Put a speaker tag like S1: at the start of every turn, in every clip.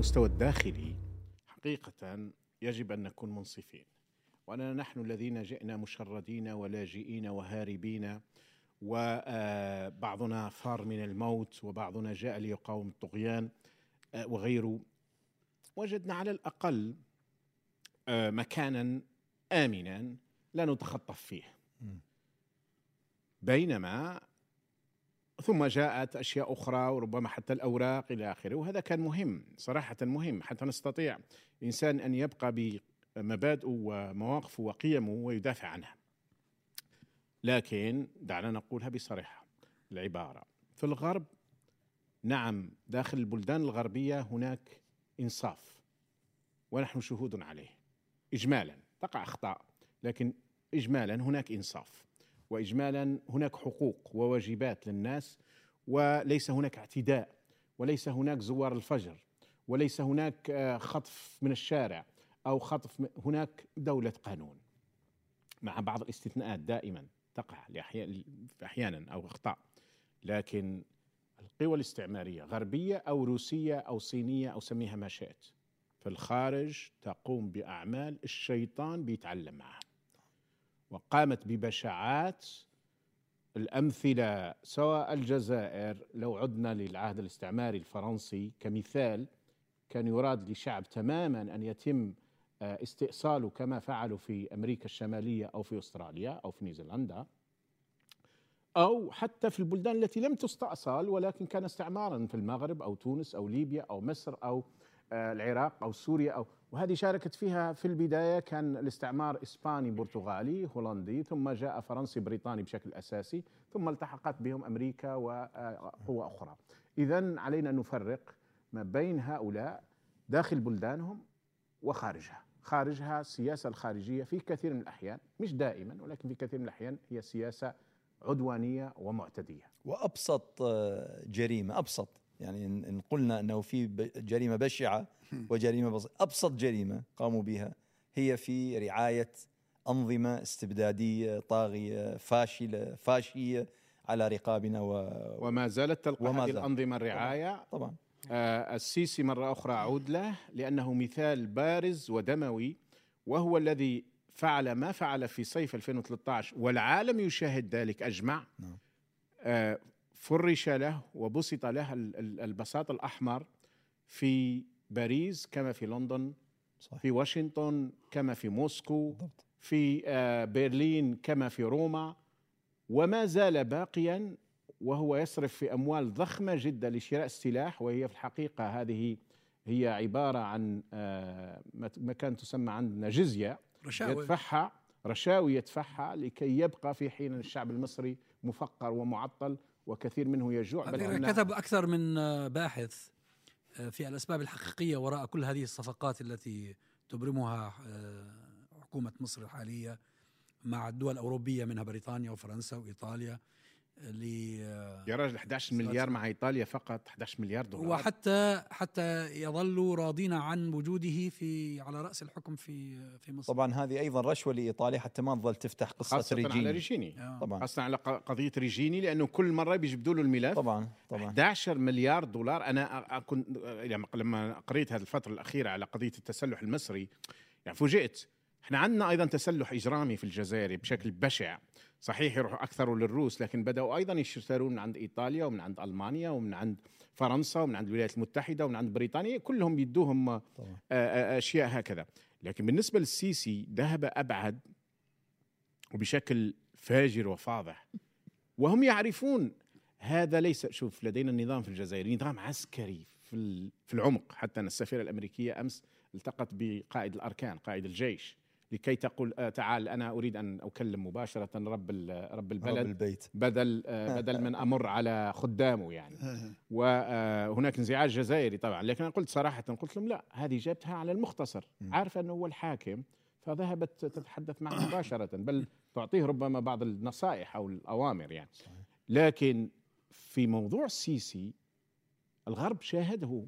S1: المستوى الداخلي حقيقة يجب أن نكون منصفين وأننا نحن الذين جئنا مشردين ولاجئين وهاربين وبعضنا فار من الموت وبعضنا جاء ليقاوم الطغيان آه، وغيره. وجدنا على الأقل آه، مكانا آمنا لا نتخطف فيه. بينما ثم جاءت أشياء أخرى وربما حتى الأوراق إلى آخره وهذا كان مهم صراحة مهم حتى نستطيع الإنسان أن يبقى بمبادئه ومواقفه وقيمه ويدافع عنها. لكن دعنا نقولها بصراحه العبارة في الغرب نعم داخل البلدان الغربية هناك إنصاف ونحن شهود عليه اجمالا تقع أخطاء لكن اجمالا هناك إنصاف. واجمالا هناك حقوق وواجبات للناس وليس هناك اعتداء وليس هناك زوار الفجر وليس هناك آه، خطف من الشارع أو خطف هناك دولة قانون مع بعض الاستثناءات دائما تقع أحيانا أو أخطاء. لكن القوى الاستعمارية غربية أو روسية أو صينية أو سميها ما شئت في الخارج تقوم بأعمال الشيطان بيتعلم معها. وقامت ببشاعات الأمثلة سواء الجزائر لو عدنا للعهد الاستعماري الفرنسي كمثال كان يراد لشعب تماما أن يتم آه، استئصاله كما فعلوا في أمريكا الشمالية أو في أستراليا أو في نيوزيلندا أو حتى في البلدان التي لم تستأصل ولكن كان استعمارا في المغرب أو تونس أو ليبيا أو مصر آه، العراق أو سوريا أو وهذه شاركت فيها في البداية كان الاستعمار إسباني برتغالي هولندي ثم جاء فرنسي بريطاني بشكل أساسي ثم التحقت بهم أمريكا وقوى أخرى. اذا علينا أن نفرق ما بين هؤلاء داخل بلدانهم وخارجها. خارجها السياسة الخارجية في كثير من الأحيان مش دائما ولكن في كثير من الأحيان هي سياسة عدوانية ومعتدية.
S2: وأبسط آه، جريمة أبسط يعني ان قلنا أنه في جريمة بشعة وجريمة بسيطه أبسط جريمة قاموا بها هي في رعاية أنظمة استبدادية طاغية فاشلة فاشية على رقابنا و...
S1: وما زالت تلقى هذه الأنظمة الرعاية.
S2: طبعا.
S1: آه السيسي مرة أخرى أعود له لأنه مثال بارز ودموي وهو الذي فعل ما فعل في صيف 2013 والعالم يشاهد ذلك أجمع. نعم. آه فرش له وبسط له البساط الأحمر في باريس كما في لندن صحيح. في واشنطن كما في موسكو بالضبط. في آه، برلين كما في روما وما زال باقيا وهو يصرف في أموال ضخمة جدا لشراء السلاح وهي في الحقيقة هذه هي عبارة عن آه، ما كان تسمى عندنا جزيه رشاوي. يدفعها رشاوي يدفعها لكي يبقى في حين الشعب المصري مفقر ومعطل وكثير منه يجوع
S3: بل كتب أكثر من باحث آه، في الأسباب الحقيقية وراء كل هذه الصفقات التي تبرمها آه، حكومة مصر الحالية مع الدول الأوروبية منها بريطانيا وفرنسا وإيطاليا.
S1: ل يا راجل 11 مليار مع إيطاليا فقط 11 مليار دولار.
S3: وحتى حتى يظلوا راضين عن وجوده في على رأس الحكم في في مصر.
S2: طبعا هذه أيضا رشوة لإيطاليا حتى ما تظل تفتح قصة
S1: خاصة
S2: ريجيني
S1: على ريجيني. آه. طبعا. خاصة على قضية ريجيني لأنه كل مرة بيجبدوا له الملف.
S2: طبعا طبعا.
S1: 11 مليار دولار. أنا كنت يعني لما قريت هذه الفترة الأخيرة على قضية التسلح المصري يعني فوجئت. إحنا عندنا أيضا تسلح إجرامي في الجزائر بشكل بشع. صحيح يروحوا أكثر للروس لكن بدأوا أيضا يشترون من عند إيطاليا ومن عند ألمانيا ومن عند فرنسا ومن عند الولايات المتحدة ومن عند بريطانيا كلهم يدوهم آه، آه، أشياء هكذا. لكن بالنسبة للسيسي ذهب أبعد وبشكل فاجر وفاضح. وهم يعرفون هذا ليس شوف لدينا النظام في الجزائر نظام عسكري في في العمق. حتى أن السفيرة الأمريكية أمس التقت بقائد الأركان قائد الجيش. لكي تقول آه تعال أنا أريد أن أكلم مباشرة رب رب البلد رب
S2: البيت.
S1: بدل آه بدل من أمر على خدامه يعني. وهناك انزعاج جزائري طبعا لكن أنا قلت صراحة قلت لهم لا هذه جبتها على المختصر. عارفه أنه هو الحاكم فذهبت تتحدث معه مباشرة بل تعطيه ربما بعض النصائح أو الأوامر يعني. لكن في موضوع السيسي الغرب شاهده.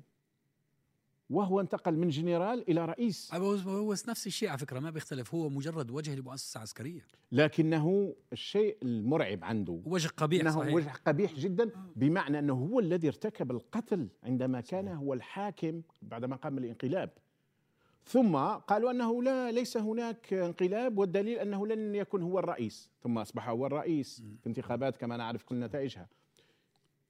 S1: وهو انتقل من جنرال إلى رئيس.
S3: هو هو نفس الشيء على فكرة ما بيختلف. هو مجرد وجه لمؤسسة عسكرية.
S1: لكنه الشيء المرعب عنده.
S3: وجه قبيح
S1: إنه
S3: صحيح.
S1: وجه قبيح جدا بمعنى إنه هو الذي ارتكب القتل عندما كان
S2: صحيح.
S1: هو الحاكم بعدما قام الانقلاب. ثم قالوا أنه لا ليس هناك انقلاب والدليل أنه لن يكون هو الرئيس. ثم أصبح هو الرئيس في انتخابات كما نعرف كل نتائجها.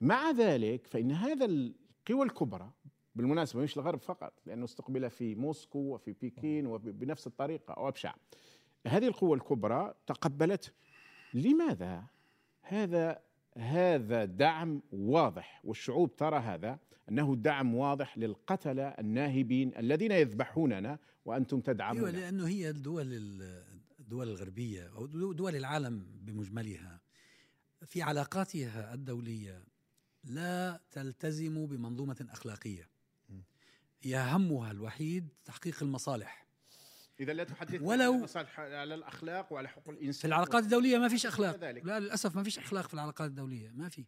S1: مع ذلك فإن هذا القوى الكبرى بالمناسبة مش الغرب فقط لأنه استقبل في موسكو وفي بكين وبنفس الطريقة أو ابشع هذه القوى الكبرى تقبلت. لماذا هذا هذا دعم واضح؟ والشعوب ترى هذا أنه دعم واضح للقتلة الناهبين الذين يذبحوننا وأنتم
S3: أيوه
S1: تدعمون
S3: لأنه هي الدول ال- الدول الغربية أو دو- دول العالم بمجملها. في علاقاتها الدولية لا تلتزم بمنظومة أخلاقية. هي همها الوحيد تحقيق المصالح.
S1: إذا لا تحدث
S3: ولو-
S1: عن مصالح على الأخلاق وعلى حقوق الإنسان.
S3: في العلاقات الدولية ما فيش أخلاق.
S1: ذلك.
S3: لا للأسف ما فيش أخلاق في العلاقات الدولية. ما في.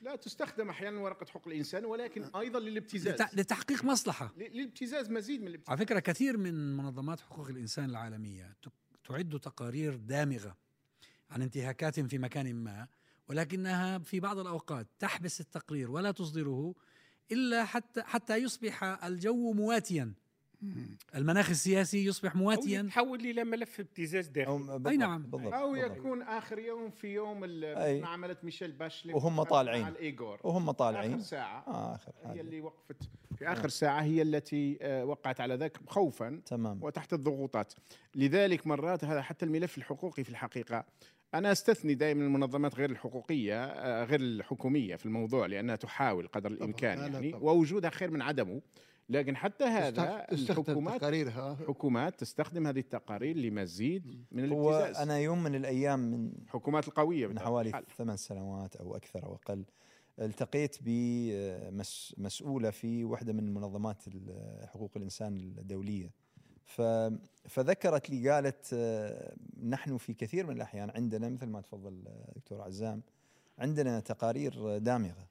S1: لا تستخدم أحيانا ورقة حقوق الإنسان ولكن أيضا للابتزاز.
S3: لت- لتحقيق
S1: مصلحة. للابتزاز مزيد من الابتزاز.
S3: على فكرة كثير من منظمات حقوق الإنسان العالمية ت- تعد تقارير دامغة عن انتهاكات في مكان ما ولكنها في بعض الأوقات تحبس التقرير ولا تصدره إلا حتى حتى يصبح الجو مواتيا. المناخ السياسي يصبح
S4: أو
S3: مواتيا.
S4: يتحول إلى ملف ابتزاز
S2: أو
S4: داخلي
S2: بالضبط-
S3: أي نعم.
S2: بالضبط
S1: أو
S2: بالضبط.
S1: يكون آخر يوم في يوم. ما عملت ميشيل باشلي
S2: وهم
S1: مع
S2: طالعين.
S1: الايجور
S2: وهم
S1: آخر
S2: طالعين
S1: ساعة.
S2: آه اخر
S1: هي اللي وقفت في آخر ساعة هي التي آه، وقعت على ذاك خوفا
S2: تمام.
S1: وتحت الضغوطات. لذلك مرات هذا حتى الملف الحقوقي في الحقيقة أنا أستثني دائما المنظمات غير الحقوقية آه، غير الحكومية في الموضوع لأنها تحاول قدر الإمكان
S5: لا، لا
S1: يعني
S5: طبعاً.
S1: ووجودها خير من عدمه. لكن حتى هذا
S5: تستخ- تستخدم
S1: الحكومات
S5: تقاريرها.
S1: حكومات تستخدم هذه التقارير لمزيد من
S2: هو
S1: الابتزاز.
S2: أنا يوم من الأيام من
S1: الحكومات القوية
S2: من حوالي. ثمان سنوات أو أكثر أو أقل التقيت بمسؤوله في واحدة من منظمات حقوق الإنسان الدولية. فذكرت لي قالت آه، نحن في كثير من الأحيان عندنا مثل ما تفضل آه، دكتور عزام عندنا تقارير دامغة.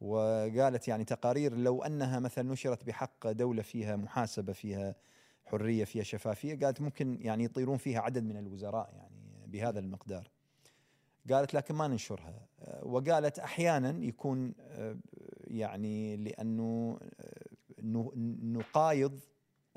S2: وقالت يعني تقارير لو أنها مثلا نشرت بحق دولة فيها محاسبة فيها حرية فيها شفافية قالت ممكن يعني يطيرون فيها عدد من الوزراء يعني بهذا المقدار. قالت لكن ما ننشرها. آه، وقالت أحيانا يكون يعني لأنه نقايض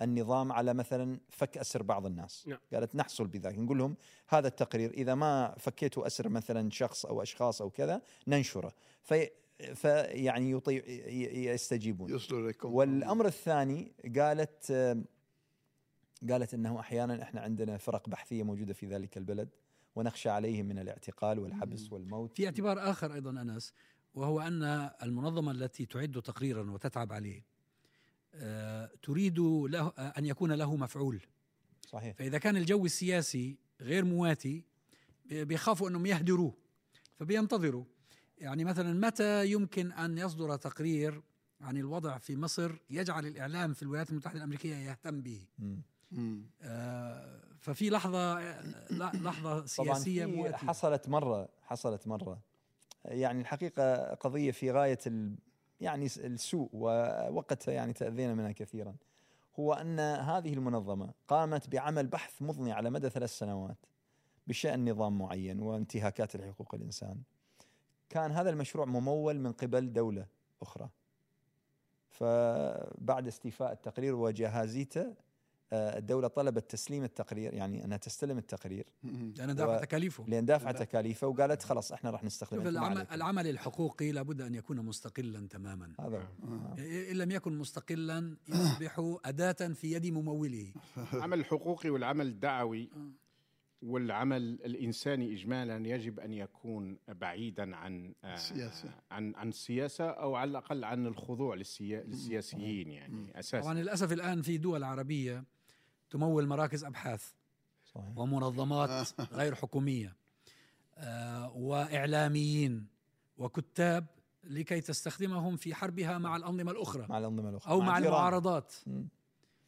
S2: النظام على مثلا فك أسر بعض الناس.
S4: نعم.
S2: قالت نحصل بذلك نقول لهم هذا التقرير إذا ما فكيتوا أسر مثلا شخص أو أشخاص أو كذا ننشره. في فيعني يطيع ي- يستجيبون.
S5: يصلوا إليكم.
S2: والأمر الثاني قالت قالت إنه أحيانا إحنا عندنا فرق بحثية موجودة في ذلك البلد ونخشى عليهم من الاعتقال والحبس والموت.
S3: في اعتبار آخر أيضا أنس وهو أن المنظمة التي تعد تقريرا وتتعب عليه تريد له آه، أن يكون له مفعول.
S2: صحيح.
S3: فإذا كان الجو السياسي غير مواتي بي- بيخافوا أنهم يهدروه فبينتظروا. يعني مثلا متى يمكن أن يصدر تقرير عن الوضع في مصر يجعل الإعلام في الولايات المتحدة الأمريكية يهتم به. آه، ففي لحظة آه، لحظة
S2: طبعا
S3: سياسية مواتية.
S2: حصلت مرة حصلت مرة. يعني الحقيقة قضية في غاية ال يعني السوء ووقتها يعني تأذينا منها كثيرا. هو أن هذه المنظمة قامت بعمل بحث مضني على مدى ثلاث سنوات بشأن نظام معين وانتهاكات لحقوق الإنسان. كان هذا المشروع ممول من قبل دولة أخرى. فبعد استيفاء التقرير وجهازيته آه، الدولة طلبت تسليم التقرير يعني أنها تستلم التقرير.
S3: لأن دافع
S2: و-
S3: تكاليفه
S2: لأن دافع تكاليفه وقالت خلاص إحنا راح نستخدم
S3: العمل. العمل الحقوقي لابد أن يكون مستقلا تماما
S2: هذا.
S5: آه.
S3: إن لم يكن مستقلا يصبح أداة في يد مموله
S1: العمل الحقوقي والعمل الدعوي والعمل الإنساني اجمالا يجب أن يكون بعيدا عن آه،
S5: السياسة.
S1: عن عن السياسة أو على الأقل عن الخضوع للسيا- للسياسيين يعني أساسا
S3: طبعا للأسف الآن في دول عربية تمول مراكز أبحاث
S2: صحيح.
S3: ومنظمات غير حكومية آه، وإعلاميين وكتاب لكي تستخدمهم في حربها مع الأنظمة الأخرى
S2: مع الأنظمة الأخرى.
S3: أو مع
S2: الإيران.
S3: المعارضات.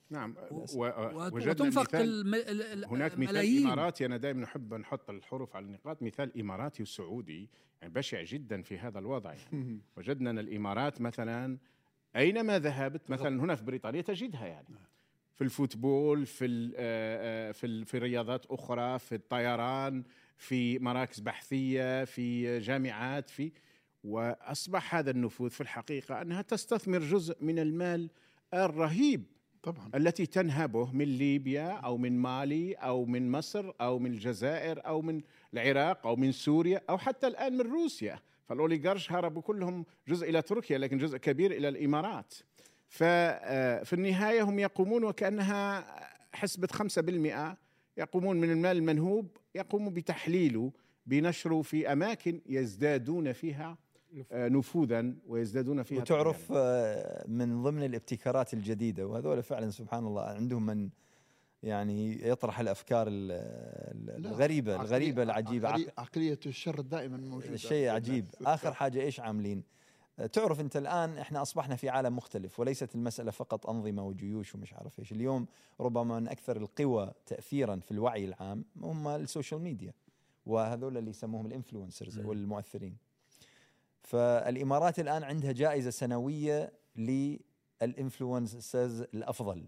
S1: نعم وجدنا
S3: وتنفق
S1: هناك مثال
S3: ملايين
S1: إماراتي. أنا دائما نحب نحط الحروف على النقاط. مثال إماراتي وسعودي يعني بشع جدا في هذا الوضع. يعني. وجدنا أن الإمارات مثلا أينما ذهبت مثلا هنا في بريطانيا تجدها يعني. في الفوتبول في آه، آه، في في رياضات أخرى في الطيران في مراكز بحثية في جامعات في وأصبح هذا النفوذ في الحقيقة أنها تستثمر جزء من المال الرهيب
S4: طبعا.
S1: التي تنهبه من ليبيا أو من مالي أو من مصر أو من الجزائر أو من العراق أو من سوريا أو حتى الآن من روسيا. فالأوليغارش هربوا كلهم جزء إلى تركيا لكن جزء كبير إلى الإمارات. ففي النهاية هم يقومون وكأنها حسبة 5% يقومون من المال المنهوب يقوموا بتحليله بنشره في أماكن يزدادون فيها آه، نفوذا ويزدادون فيها
S2: وتعرف. آه، من ضمن الابتكارات الجديدة وهذول فعلا سبحان الله عندهم من يعني يطرح الأفكار ال- ال-
S4: لا،
S2: الغريبة
S4: عقلية-
S2: الغريبة العجيبة.
S4: عقلية الشر دائما موجودة.
S2: شيء عجيب. آخر حاجة إيش عاملين؟ آه، تعرف انت الآن إحنا أصبحنا في عالم مختلف وليست المسألة فقط أنظمة وجيوش ومش عارف إيش. اليوم ربما من أكثر القوى تاثيرا في الوعي العام هم ال social media وهذول اللي يسموهم ال influencers أو المؤثرين فالإمارات الآن عندها جائزة سنوية لل influencers الأفضل.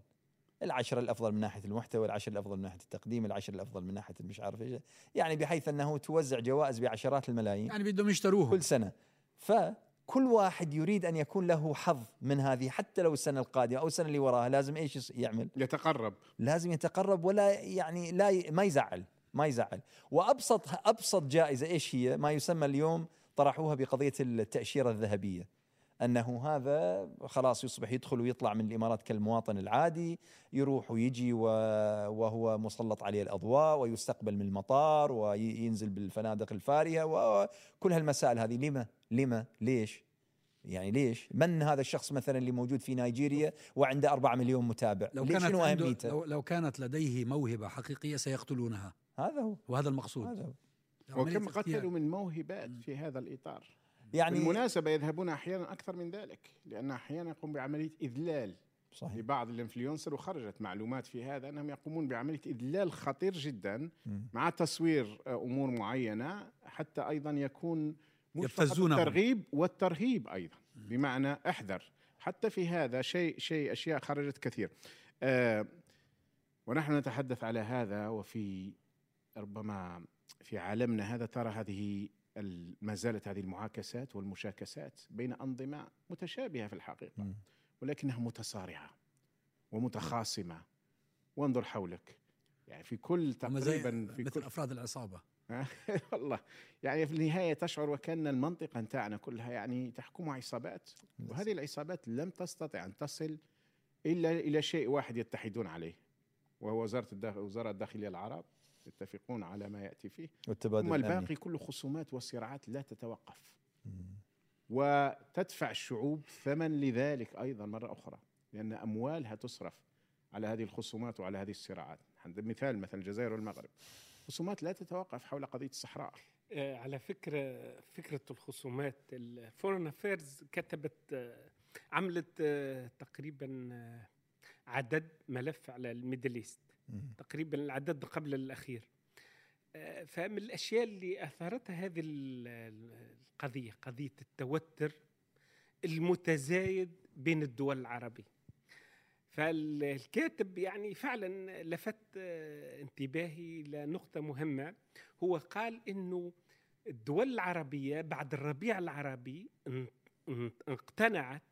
S2: العشرة الأفضل من ناحية المحتوى العشرة الأفضل من ناحية التقديم العشرة الأفضل من ناحية المش عارف إيش. يعني بحيث أنه توزع جوائز بعشرات الملايين.
S3: يعني بدهم يشتروهم.
S2: كل سنة. فكل واحد يريد أن يكون له حظ من هذه حتى لو السنة القادمة أو السنة اللي وراها لازم يص- يعمل.
S1: يتقرب.
S2: لازم يتقرب ولا يعني لا ي- ما يزعل ما يزعل. وأبسط أبسط جائزة إيش هي؟ ما يسمى اليوم طرحوها بقضية التأشيرة الذهبية. أنه هذا خلاص يصبح يدخل ويطلع من الإمارات كالمواطن العادي يروح ويجي وهو مسلط عليه الأضواء ويستقبل من المطار وينزل بالفنادق الفارهة وكل هالمسائل هذه لما؟ لما؟ ليش؟ يعني ليش؟ من هذا الشخص مثلا اللي موجود في نيجيريا وعنده 4 مليون متابع؟
S3: لو
S2: ليش؟
S3: كانت
S2: شنو أهميته؟
S3: لو, لو كانت لديه موهبة حقيقية سيقتلونها
S2: هذا هو
S3: وهذا المقصود
S2: هذا هو
S1: وكم. قتلوا من موهبات في هذا الإطار
S2: يعني
S1: بالمناسبة يذهبون أحيانا أكثر من ذلك لأن أحيانا يقوم بعملية إذلال
S2: صحيح
S1: لبعض الانفلونسر وخرجت معلومات في هذا أنهم يقومون بعملية إذلال خطير جدا. مع تصوير آه، أمور معينة حتى أيضا يكون مش
S3: يبتزونهم.
S1: الترغيب والترهيب أيضا بمعنى أحذر حتى في هذا شيء شيء أشياء خرجت كثير آه ونحن نتحدث على هذا وفي ربما في عالمنا هذا ترى هذه ما زالت هذه المعاكسات والمشاكسات بين أنظمة متشابهة في الحقيقة. ولكنها متصارعة ومتخاصمة. وانظر حولك. يعني في كل تقريبا في
S3: مثل
S1: كل
S3: أفراد العصابة.
S1: والله. يعني في النهاية تشعر وكأن المنطقة نتاعنا كلها يعني تحكمها عصابات وهذه العصابات لم تستطع أن تصل إلا إلى شيء واحد يتحدون عليه وهو وزارة الداخل وزارة الداخلية العرب. يتفقون على ما يأتي فيه
S2: والتبادل
S1: ثم
S2: الأمني.
S1: الباقي كله خصومات وصراعات لا تتوقف
S2: مم.
S1: وتدفع الشعوب ثمن لذلك أيضا مرة أخرى لأن أموالها تصرف على هذه الخصومات وعلى هذه الصراعات عند مثال مثلا الجزائر والمغرب خصومات لا تتوقف حول قضية الصحراء
S5: آه، على فكرة فكرة الخصومات ال Foreign Affairs كتبت آه، عملت آه، تقريبا عدد ملف على ال Middle
S2: East.
S5: تقريبا العدد قبل الأخير. آه، فمن الأشياء اللي أثارتها هذه ال- ال- القضية قضية التوتر المتزايد بين الدول العربية. فالكاتب يعني فعلا لفت آه، انتباهي لنقطة مهمة. هو قال إنه الدول العربية بعد الربيع العربي اقتنعت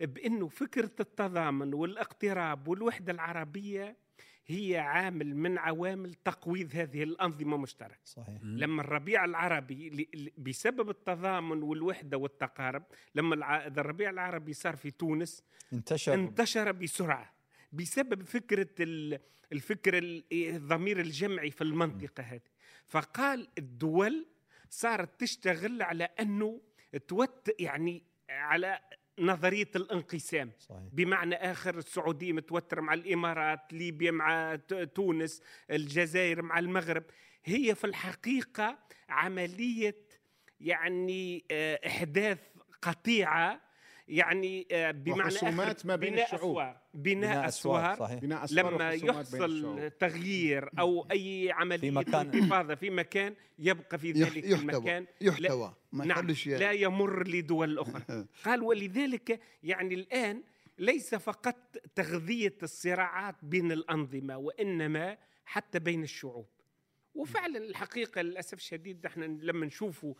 S5: بإنه فكرة التضامن والإقتراب والوحدة العربية هي عامل من عوامل تقويض هذه الأنظمة مشتركة
S2: صحيح.
S5: لما الربيع العربي بسبب التضامن والوحدة والتقارب لما الربيع العربي صار في تونس
S2: انتشر.
S5: انتشر بسرعة بسبب فكرة ال- الفكر ال- الضمير الجمعي في المنطقة هذه. فقال الدول صارت تشتغل على أنه توت يعني على نظرية الانقسام.
S2: صحيح.
S5: بمعنى آخر السعودية متوترة مع الإمارات ليبيا مع تونس الجزائر مع المغرب. هي في الحقيقة عملية يعني آه، إحداث قطيعة يعني آه، بمعنى
S1: وخصومات ما بين
S5: بناء
S1: الشعوب.
S5: أسوار بناء أسوار
S2: صحيح.
S1: بناء أسوار
S5: لما يحصل. تغيير أو أي عمليه
S2: في مكان-
S5: انتفاضه في مكان يبقى في ذلك
S4: يحتوى
S5: المكان.
S4: يحتوى. ما
S5: نعم لا يمر لدول أخرى. قال ولذلك يعني الآن ليس فقط تغذية الصراعات بين الأنظمة وإنما حتى بين الشعوب. وفعلا الحقيقة للأسف الشديد إحنا لما نشوفوا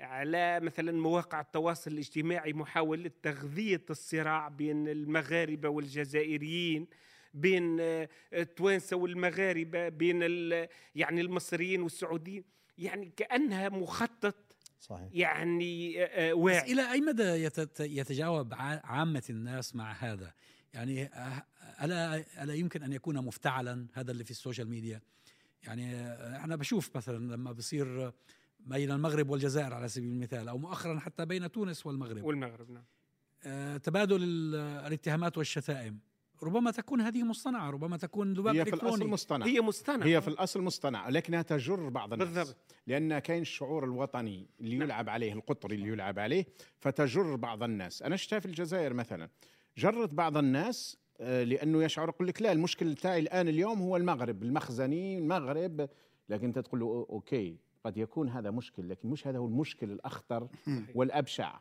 S5: على مثلا مواقع التواصل الاجتماعي محاولة تغذية الصراع بين المغاربة والجزائريين بين آه، التوانسة والمغاربة بين ال- يعني المصريين والسعوديين. يعني كأنها مخطط
S2: صحيح.
S5: يعني آه، آه،
S3: بس
S5: واعي.
S3: إلى أي مدى يتجاوب عامة الناس مع هذا؟ يعني ألا, ألا يمكن أن يكون مفتعلا هذا اللي في ال social media؟ يعني أنا بشوف مثلا لما بصير بين المغرب والجزائر على سبيل المثال أو مؤخرا حتى بين تونس والمغرب.
S5: والمغرب نعم.
S3: آه، تبادل ال- الاتهامات والشتائم. ربما تكون هذه مصطنعة ربما تكون ذباب
S1: هي في الأصل
S3: إلكتروني
S1: مصطنع
S5: هي مصطنعة.
S1: هي في الأصل مصطنعة لكنها تجر بعض الناس.
S5: بالضبط.
S1: لأن كاين الشعور الوطني اللي
S5: نعم.
S1: يلعب عليه القطري اللي يلعب عليه فتجر بعض الناس. أنا شفتها في الجزائر مثلا. جرت بعض الناس آه، لأنه يشعر يقول لك لا المشكل تاعي الآن اليوم هو المغرب. المخزني المغرب. لكن أنت تقول له أوكي. قد يكون هذا مشكل لكن مش هذا هو المشكل الأخطر والأبشع.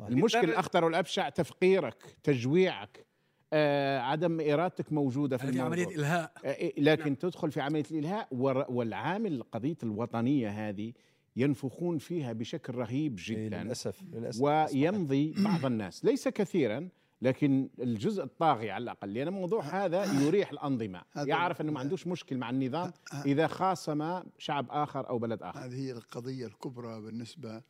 S1: المشكل الأخطر والأبشع تفقيرك تجويعك. آه، عدم إرادتك موجودة في
S3: هذه
S1: الموضوع
S3: عملية إلهاء.
S1: آه، لكن
S5: نعم.
S1: تدخل في عملية الإلهاء والعامل قضية الوطنية هذه ينفخون فيها بشكل رهيب
S2: إيه،
S1: جدا
S2: للأسف. للاسف
S1: ويمضي بعض الناس. ليس كثيرا لكن الجزء الطاغي على الأقل لأن الموضوع هذا يريح
S4: الأنظمة.
S1: يعرف إنه ما عندوش مشكل مع النظام إذا خاصم شعب آخر أو بلد آخر.
S4: هذه هي القضية الكبرى بالنسبة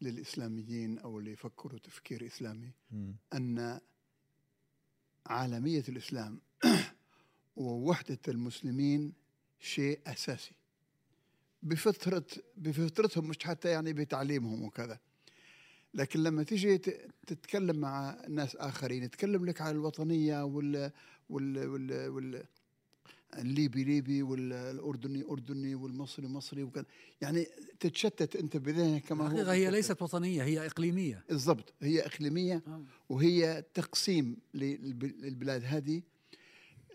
S4: للإسلاميين أو اللي يفكروا تفكير إسلامي
S2: مم.
S4: أن عالمية الإسلام ووحدة المسلمين شيء أساسي. بفطرة بفطرتهم مش حتى يعني بتعليمهم وكذا. لكن لما تيجي تتكلم مع ناس آخرين يتكلم لك عن الوطنية وال وال وال, وال الليبي ليبي والأردني أردني والمصري مصري وكذا يعني تتشتت أنت بذهنك كما هو
S3: هي. ليست وطنية هي إقليمية
S4: بالضبط هي إقليمية
S3: آه.
S4: وهي تقسيم للب- للبلاد هذه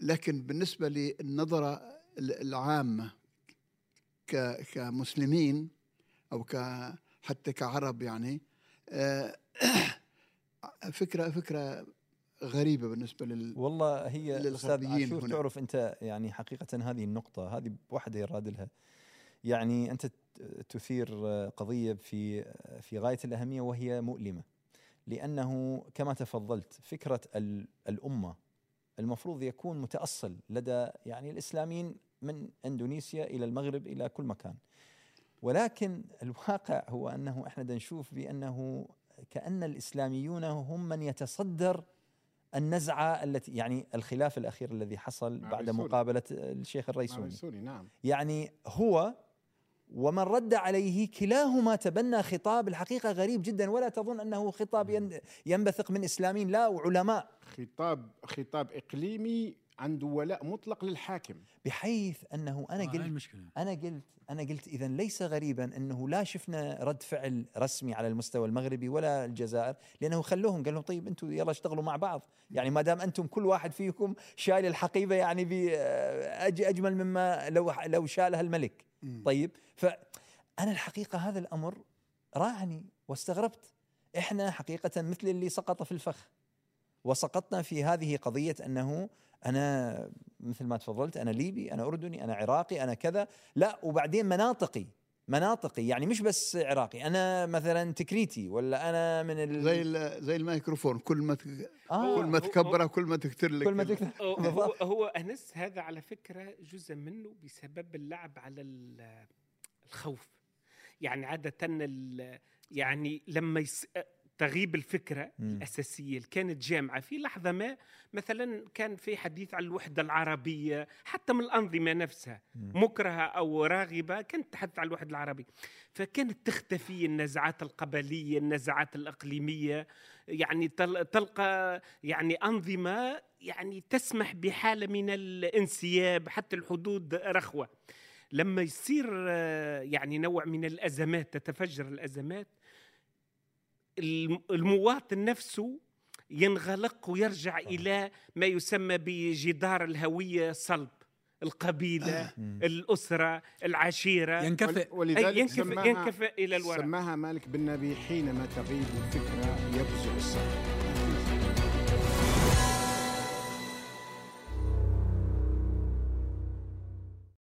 S4: لكن بالنسبة للنظرة ال- العامة كمسلمين أو ك حتى كعرب يعني فكرة فكرة غريبة بالنسبة لل
S2: والله هي
S4: أستاذ
S2: عاشور. تعرف أنت يعني حقيقة هذه النقطة هذه وحده يراد لها. يعني أنت تثير قضية في في غاية الأهمية وهي مؤلمة. لأنه كما تفضلت فكرة ال- الأمة المفروض يكون متأصل لدى يعني الإسلاميين من إندونيسيا إلى المغرب إلى كل مكان. ولكن الواقع هو أنه إحنا نشوف بأنه كأن الإسلاميون هم من يتصدر النزعة التي يعني الخلاف الأخير الذي حصل بعد. مقابلة الشيخ الريسوني.
S1: الرئيسوني نعم.
S2: يعني هو ومن رد عليه كلاهما تبنى خطاب الحقيقة غريب جدا ولا تظن أنه خطاب ين- ينبثق من اسلاميين لا وعلماء.
S1: خطاب خطاب إقليمي عنده ولاء مطلق للحاكم.
S2: بحيث أنه أنا
S3: آه، هاي
S2: قلت
S3: المشكلة.
S2: أنا قلت أنا قلت اذا ليس غريبا أنه لا شفنا رد فعل رسمي على المستوى المغربي ولا الجزائر لأنه خلوهم قال لهم طيب أنتم يلا اشتغلوا مع بعض. يعني ما دام أنتم كل واحد فيكم شايل الحقيبة يعني بأج أجمل مما لو لو شالها الملك. طيب فانا الحقيقة هذا الأمر راعني واستغربت. إحنا حقيقة مثل اللي سقط في الفخ. وسقطنا في هذه قضية أنه أنا مثل ما تفضلت أنا ليبي أنا أردني أنا عراقي أنا كذا. لا وبعدين مناطقي مناطقي يعني مش بس عراقي. أنا مثلا تكريتي ولا أنا من ال...
S4: زي ال- زي الميكروفون كل ما ت-
S2: آه.
S4: كل ما تكبره كل ما تكتر لك
S2: كل ما تكتب
S5: هو. هو أنس هذا على فكرة جزء منه بسبب اللعب على ال- الخوف. يعني عادة ال- يعني لما يس... تغيب الفكرة
S2: مم.
S5: الأساسية اللي كانت جامعة في لحظة ما مثلا كان في حديث عن الوحدة العربية حتى من الأنظمة نفسها
S2: مم.
S5: مكرهة أو راغبة كانت تحدث عن الوحدة العربية فكانت تختفي النزعات القبلية النزعات الإقليمية يعني تل- تلقى يعني أنظمة يعني تسمح بحالة من الانسياب حتى الحدود رخوة لما يصير آه، يعني نوع من الأزمات تتفجر الأزمات الم- المواطن نفسه ينغلق ويرجع إلى ما يسمى بجدار الهوية صلب. القبيلة الأسرة العشيرة.
S3: ينكفئ.
S1: ولذلك
S5: ينكفئ
S1: سماها-
S5: ينكفئ إلى الوراء
S1: سماها مالك بن نبي حينما تغيب الفكرة يبزغ الصبر